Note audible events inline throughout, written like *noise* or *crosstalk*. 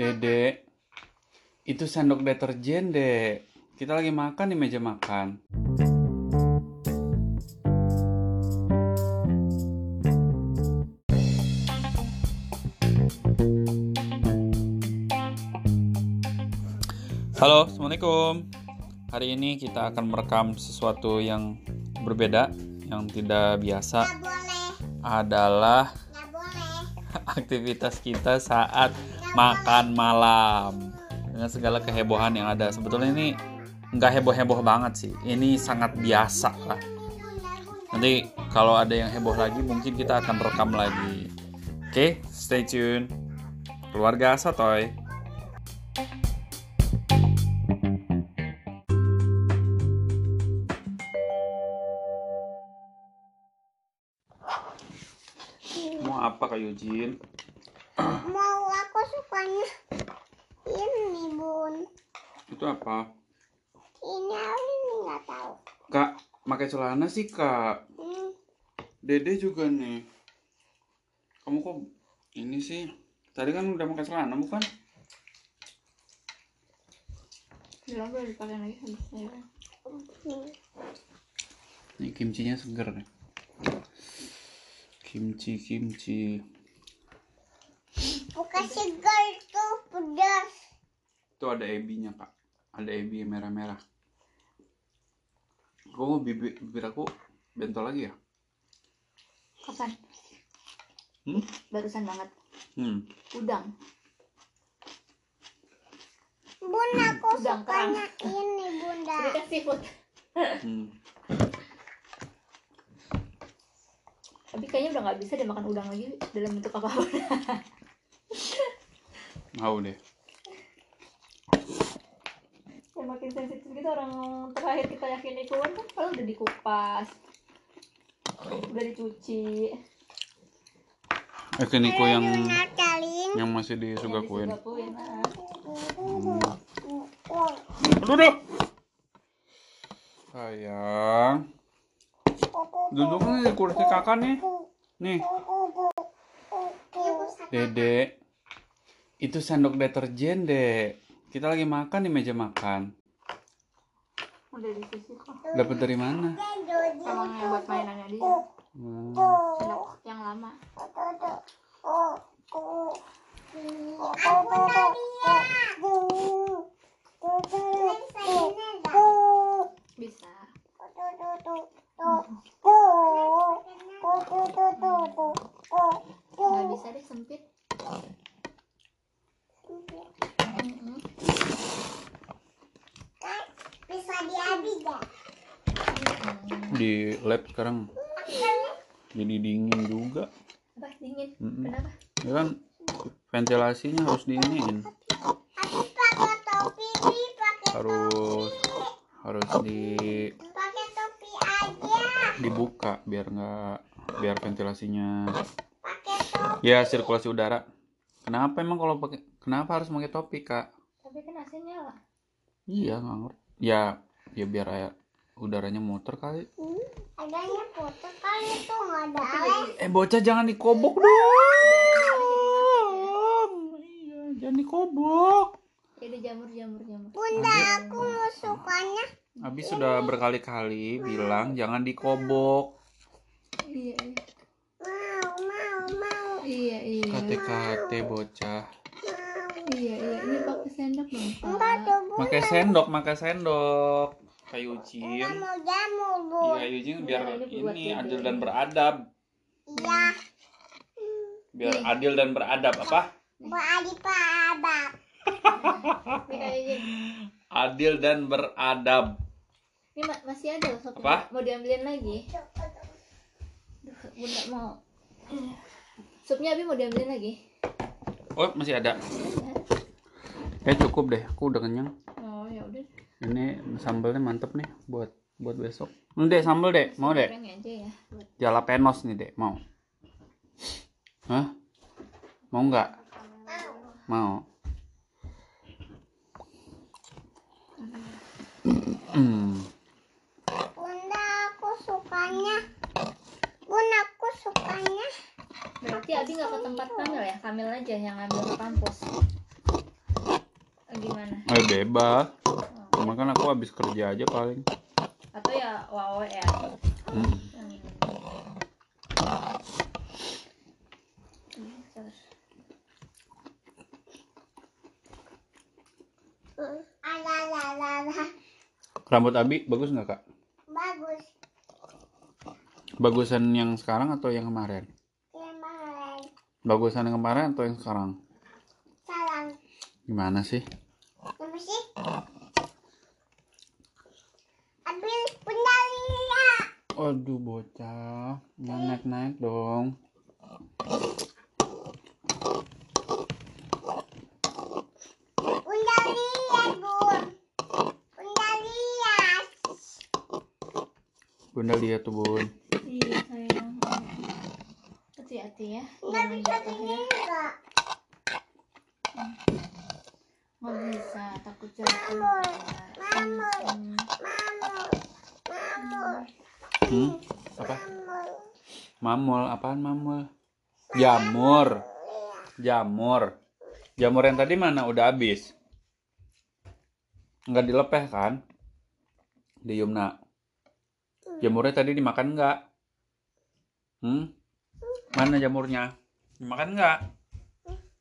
Dede, itu sendok deterjen, Dek. Kita lagi makan di meja makan. Halo, Assalamualaikum. Hari ini kita akan merekam sesuatu yang berbeda, yang tidak biasa adalah. Aktivitas kita saat makan malam. Dengan segala kehebohan yang ada. Sebetulnya ini nggak heboh-heboh banget sih. Ini sangat biasa lah. Nanti kalau ada yang heboh lagi mungkin kita akan rekam lagi. Oke stay tune. Keluarga sotoy apa kak Yujin *clears throat* Mau aku sukanya ini bun. itu apa Ini ini nggak tahu. kak pakai celana sih kak Hmm, Dede juga nih. Kamu kok ini sih? Tadi kan udah pakai celana bukan? Bilang boleh dipakai lagi habisnya ya. hmm. Ini kimchinya seger nih. Kimchi kimchi. Bukan segar itu pedas. Itu ada ebinya kak. Ada ebi yang merah-merah. Kok bibir, bibir aku bentol lagi ya? Kapan? Hmm? Barusan banget. Hmm. Udang. Bun aku Udang kerang. sukanya ini bunda. Kan seafood. hmm. Tapi kayaknya udah nggak bisa dia makan udang lagi dalam bentuk apa pun. Mau deh. Yang makin sensitif gitu orang terakhir kita yakin ikuan kan kalau udah dikupas, udah dicuci, Ekeniko yang yang masih disugakuin. disugakuin. Nah. Aduh. Sayang. Duduk nih di kursi kakak nih. Nih. Dede, itu sendok deterjen, Dek. Kita lagi makan di meja makan. Udah dicuci kok. Dapat dari mana? Emang yang buat mainannya dia. Hmm. Sendok yang lama. Aku. Bisa. Nggak bisa deh sempit. Bisa gak? Di lab sekarang jadi dingin juga. Apa dingin? Mm-mm. Kenapa? Ya kan ventilasinya harus diinin. Tapi pakai topi, Bi, pakai Harus harus di. Dibuka biar nggak biar ventilasinya ya sirkulasi udara. Kenapa emang kalau pakai kenapa harus pakai topi, Kak? Tapi kan AC nyala. Iya, nggak ngerti. Ya, ya biar air udaranya muter kali. Hmm, adanya foto kali itu nggak ada air. Eh, bocah jangan dikobok dong. Iya, jangan dikobok. Udah jamur jamur jamur. Bunda aku mau sukanya Abi sudah berkali-kali bilang jangan dikobok. Iya iya. mau mau mau Iya iya. Kate-kate bocah. Iya iya. Ini pakai sendok dong. Enggak. Pakai sendok, pakai sendok. Kayu cim. Enggak mau jamu bu. Iya, kayu cim biar Iya, ini adil dan beradab. Iya. Biar adil dan beradab apa? Ini kayaknya. Adil dan beradab. Ini ma- masih ada loh sopnya. Apa? Mau diambilin lagi? Duh, bunda mau. Supnya Abi mau diambilin lagi? Oh, masih ada. Eh cukup deh, aku udah kenyang. Oh ya udah. Ini sambalnya mantep nih buat buat besok. Ini dek sambal dek, mau dek? Goreng aja ya. Jalapenos nih dek, mau? Hah? Mau nggak? Mau. Hmm. Sukanya. Bunda aku sukanya. Berarti Abi nggak ke tempat Kamil ya? Kamil aja yang ngambil ke kampus. gimana Eh bebas. Oh. Cuma kan aku habis kerja aja paling. atau ya wawe ya Hmm. Ada. Rambut Abi bagus nggak kak? Bagus. Bagusan yang sekarang atau yang kemarin? Kemarin. Bagusan yang kemarin atau yang sekarang? Salam. Gimana sih? Apa sih? Ambil pendalia. Aduh bocah, jangan naik-naik dong. Bunda lihat tuh bun. iya sayang hati-hati ya Enggak jangan bisa jatuh ya begini enggak? nggak bisa takut jatuh Mamul. Hmm, Mamul. hmm. Mamul. Hmm? Apa? Mamul. Mamul, apaan mamul? Jamur. Jamur. Jamur yang tadi mana? Udah habis. Nggak dilepeh kan? Di Yumna. Jamurnya tadi dimakan nggak? Hmm? Mana jamurnya? Dimakan nggak?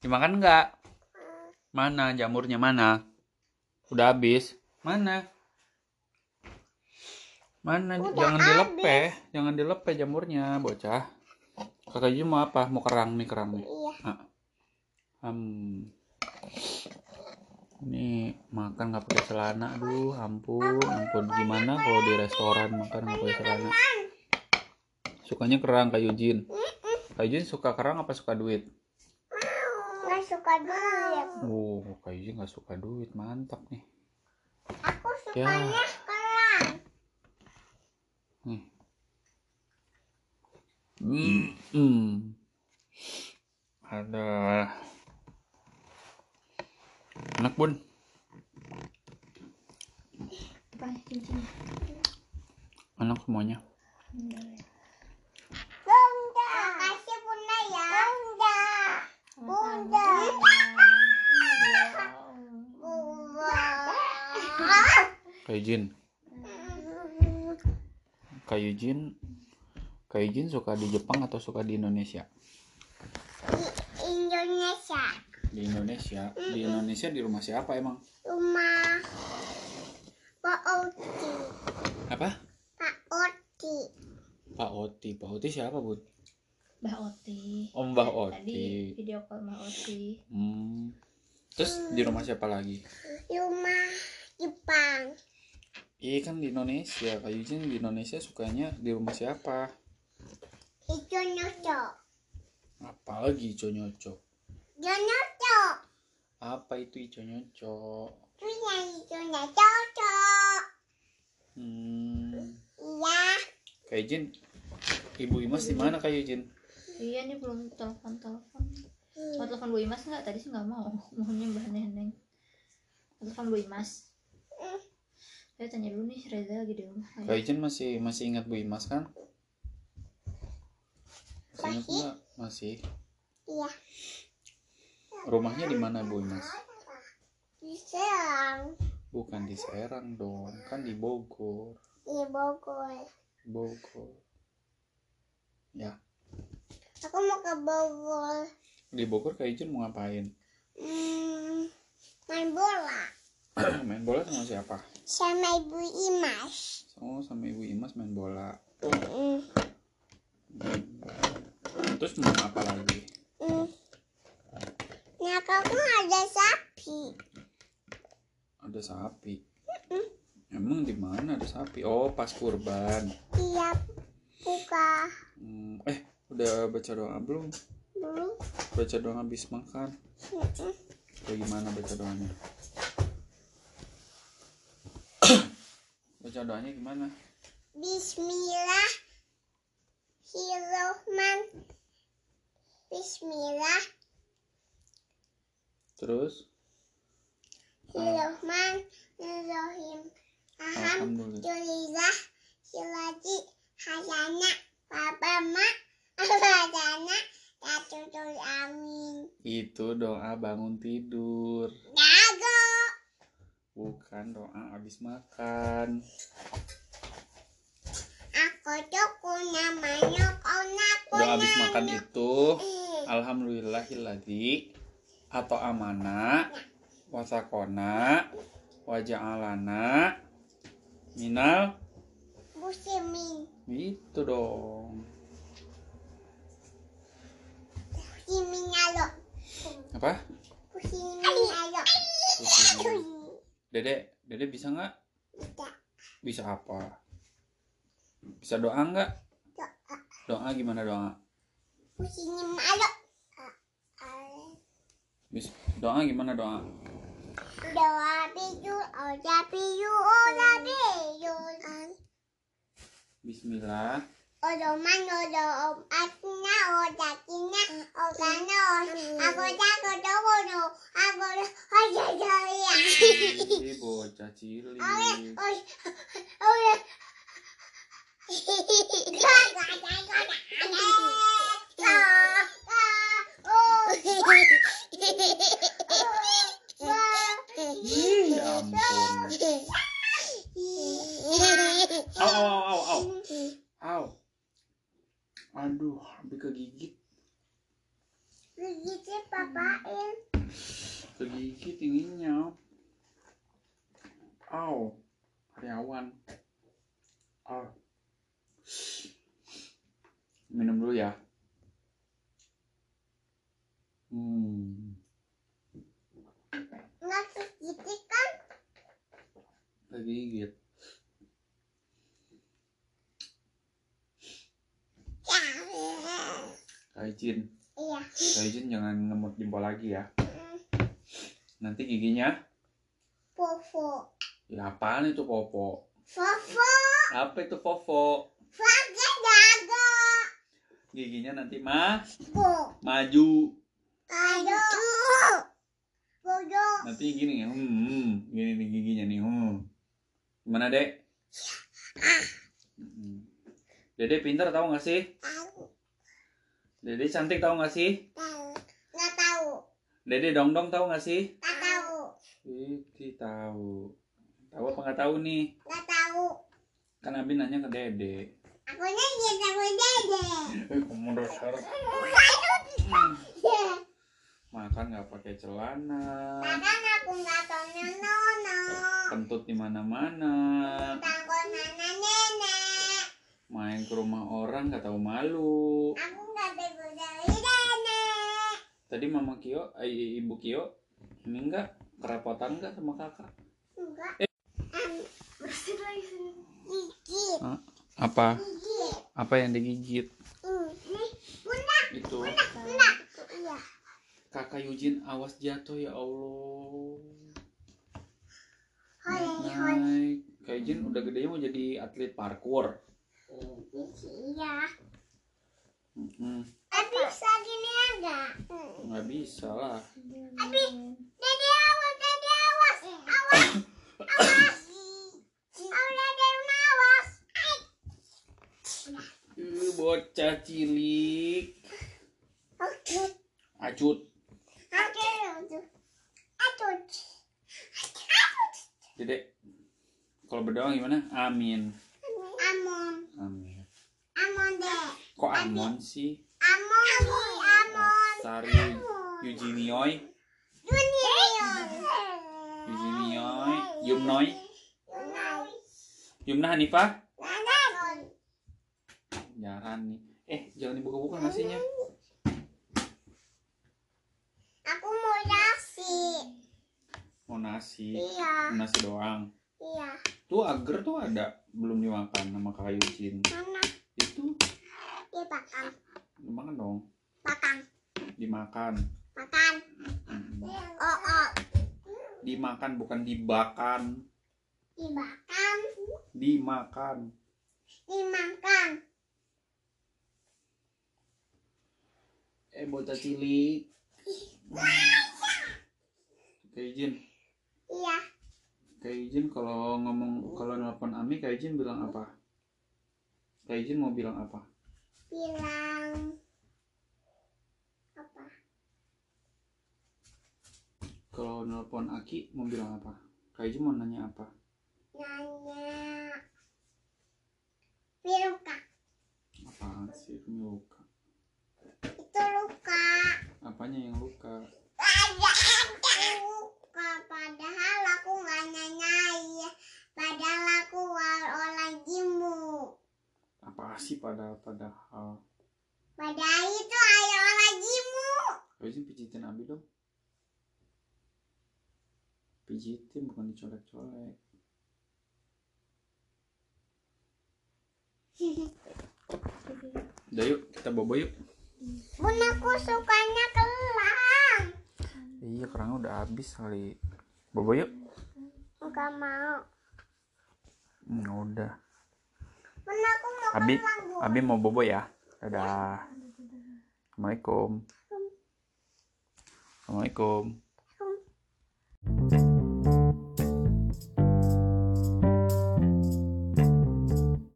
Dimakan nggak? Mana jamurnya mana? Udah habis. Mana? Mana? Udah jangan dilepeh, jangan dilepeh jamurnya, bocah. Kakak Ju mau apa? Mau kerang nih kerang nih. Iya. Ah. Hmm. Ini makan nggak pakai celana, aduh, ampun, ampun. Gimana kalau di restoran makan nggak pakai celana? Sukanya kerang kayak Yujin. Kak Yujin suka kerang apa suka duit? Nggak suka duit. Oh, Kak Yujin nggak suka duit, mantap nih. Aku Ya. sukanya kerang. Nih. Hmm. hmm. Ada anak bun. Anak semuanya. Bentar ya. Bunda. Makasih bunda ya. Bunda. Bunda. Bunda. Kak Yujin. Kak Yujin. Kak Yujin suka di Jepang atau suka di Indonesia? Indonesia. Di Indonesia. Di Indonesia di rumah siapa emang? Rumah Pak Oti. Apa? Pak Oti. Pak Oti. Pak Oti siapa, Bun? Mbak Oti Oh, Mbah Tadi Oti. video call Mbak Oti Hmm. Terus di rumah siapa lagi? Rumah Jepang. Iya kan di Indonesia. Kak Yujin di Indonesia sukanya di rumah siapa? Itu nyocok. Apalagi Ico nyocok. Itu nyocok. Apa itu Ico nyocok? Punya itu cocok. Hmm. Iya. Kak Yujin, Ibu Imas di mana Kak Yujin? Iya nih belum telepon telepon mau telepon Bu Imas nggak tadi sih nggak mau *laughs* maunya Mbak Neneng telepon Bu Imas saya tanya dulu nih Reza lagi di rumah Kak Yujin masih masih ingat Bu Imas kan? Masih ingat Masih. Iya. Rumahnya di mana Bu Imas? Di Serang. Bukan di Serang dong, kan di Bogor. Di Bogor. Bogor. Ya, Aku mau ke Bogor. di Bogor Kak Yujin mau ngapain? Hmm, main bola. *clears throat* main bola sama siapa? Sama Ibu Imas. Oh, sama Ibu Imas main bola. Hmm. Terus mau apa lagi? Hmm. Nah, kamu ada sapi. Ada sapi. Emang di mana ada sapi? Oh, pas kurban. Iya, buka. Hmm, eh, udah baca doa belum? Dulu. Baca doa habis makan. Kayak gimana baca doanya? baca doanya gimana? Bismillah. Hirohman. Bismillah. Terus? Hirohman. Hirohim. Alhamdulillah. Silati. Hasana. Papa ma. Abadana. Datutul amin. Itu doa bangun tidur. Dago. Bukan doa habis makan. Aku tuh punya banyak anak Doa habis makan itu Alhamdulillahilladzi atau amana wasakona waja'alana minal Musimin, itu dong apa? Dede dede bisa nggak? Tidak, bisa apa? Bisa doa nggak? Doa, doa gimana doa? Bisa doa gimana doa? Doa bijul, oja bijul, oja bijul. Bismillah 오도만오도 아키나 오다키나 오가노 아고자고도보노 아고로 허여여야 이보 자질리 karyawan au minum dulu ya. Hmm. Nggak begitu kan? kegigit Ya. Kaijin. Iya. Kaijin jangan ngemut jempol lagi ya. Nanti giginya? Fofo. Ya apaan itu popo Fofo. apa itu fofo Pakai jago. giginya nanti mah maju Ayo. Bodo. nanti gini ya hmm, hmm. gini nih giginya nih hmm. gimana dek Hmm. dede pintar tahu nggak sih Tahu. dede cantik tahu nggak sih Tahu. Nggak tahu. dede dong dong tahu nggak sih tahu. Iti tahu tahu apa nggak tahu nih Nggak tahu. kan Abi nanya ke dede Aku nanya sama dede. eh kamu dasar makan nggak pakai celana Bahkan aku nggak tahu nono. kentut di mana-mana Takut nana nenek. main ke rumah orang nggak tahu malu Aku nggak tahu dari nenek. tadi mama Kio eh, ibu Kio ini enggak kerepotan enggak sama kakak Enggak. Eh. Bersin lagi sini Gigit. apa apa yang digigit Ini. Bunda. itu Bunda. Iya. kakak Yujin awas jatuh ya Allah naik kak Yujin udah gedenya mau jadi atlet parkour Iya. Tapi bisa gini enggak? nggak bisa lah Tapi Dede awas, Dede awas, awas, *coughs* awas. Awas, Dede awas. Ih, bocah cilik. Acut. Aduh, dedek kalau berdoa gimana? Amin. Amon, amin. Amon deh, kok amon sih? Amon, amon, Sari. Yujinioy. Yumnoy. Yunai, Yumna Hanifah Jaran nih. Eh jangan dibuka-buka nasinya aku mau nasi, mau nasi? Iya, nasi doang? Iya, tuh agar tuh ada. Belum dimakan sama kakak Yujin. Mana? itu? Iya, makan, dimakan dong. Makan, dimakan. Makan, Hmm. oh, oh, dimakan bukan dibakan. Dimakan, dimakan. Dimakan. Eh bocah cilik kayak Jin Iya, kayak Jin kalau ngomong kalau nelpon Ami kayak Jin bilang apa kayak Jin mau bilang apa bilang apa? kalau nelpon Aki mau bilang apa Kaiju mau nanya apa? Nanya. Piruka. Apaan sih? Luka. Apanya yang luka? Luka. Padahal aku nggak nyanyi. Padahal aku orang jimu. Apa sih pada padahal? Padahal itu ayo orang jimu. Kaiju pijitin Abi dong. Pijitin bukan dicolek-colek. *laughs* Udah yuk, kita bobo yuk. Bun aku sukanya kelang. Iya, kerangnya udah habis kali. Bobo yuk. Enggak mau. Hmm, udah. Aku mau Abi, kelang. Abi mau bobo ya. Dadah. Assalamualaikum. Assalamualaikum.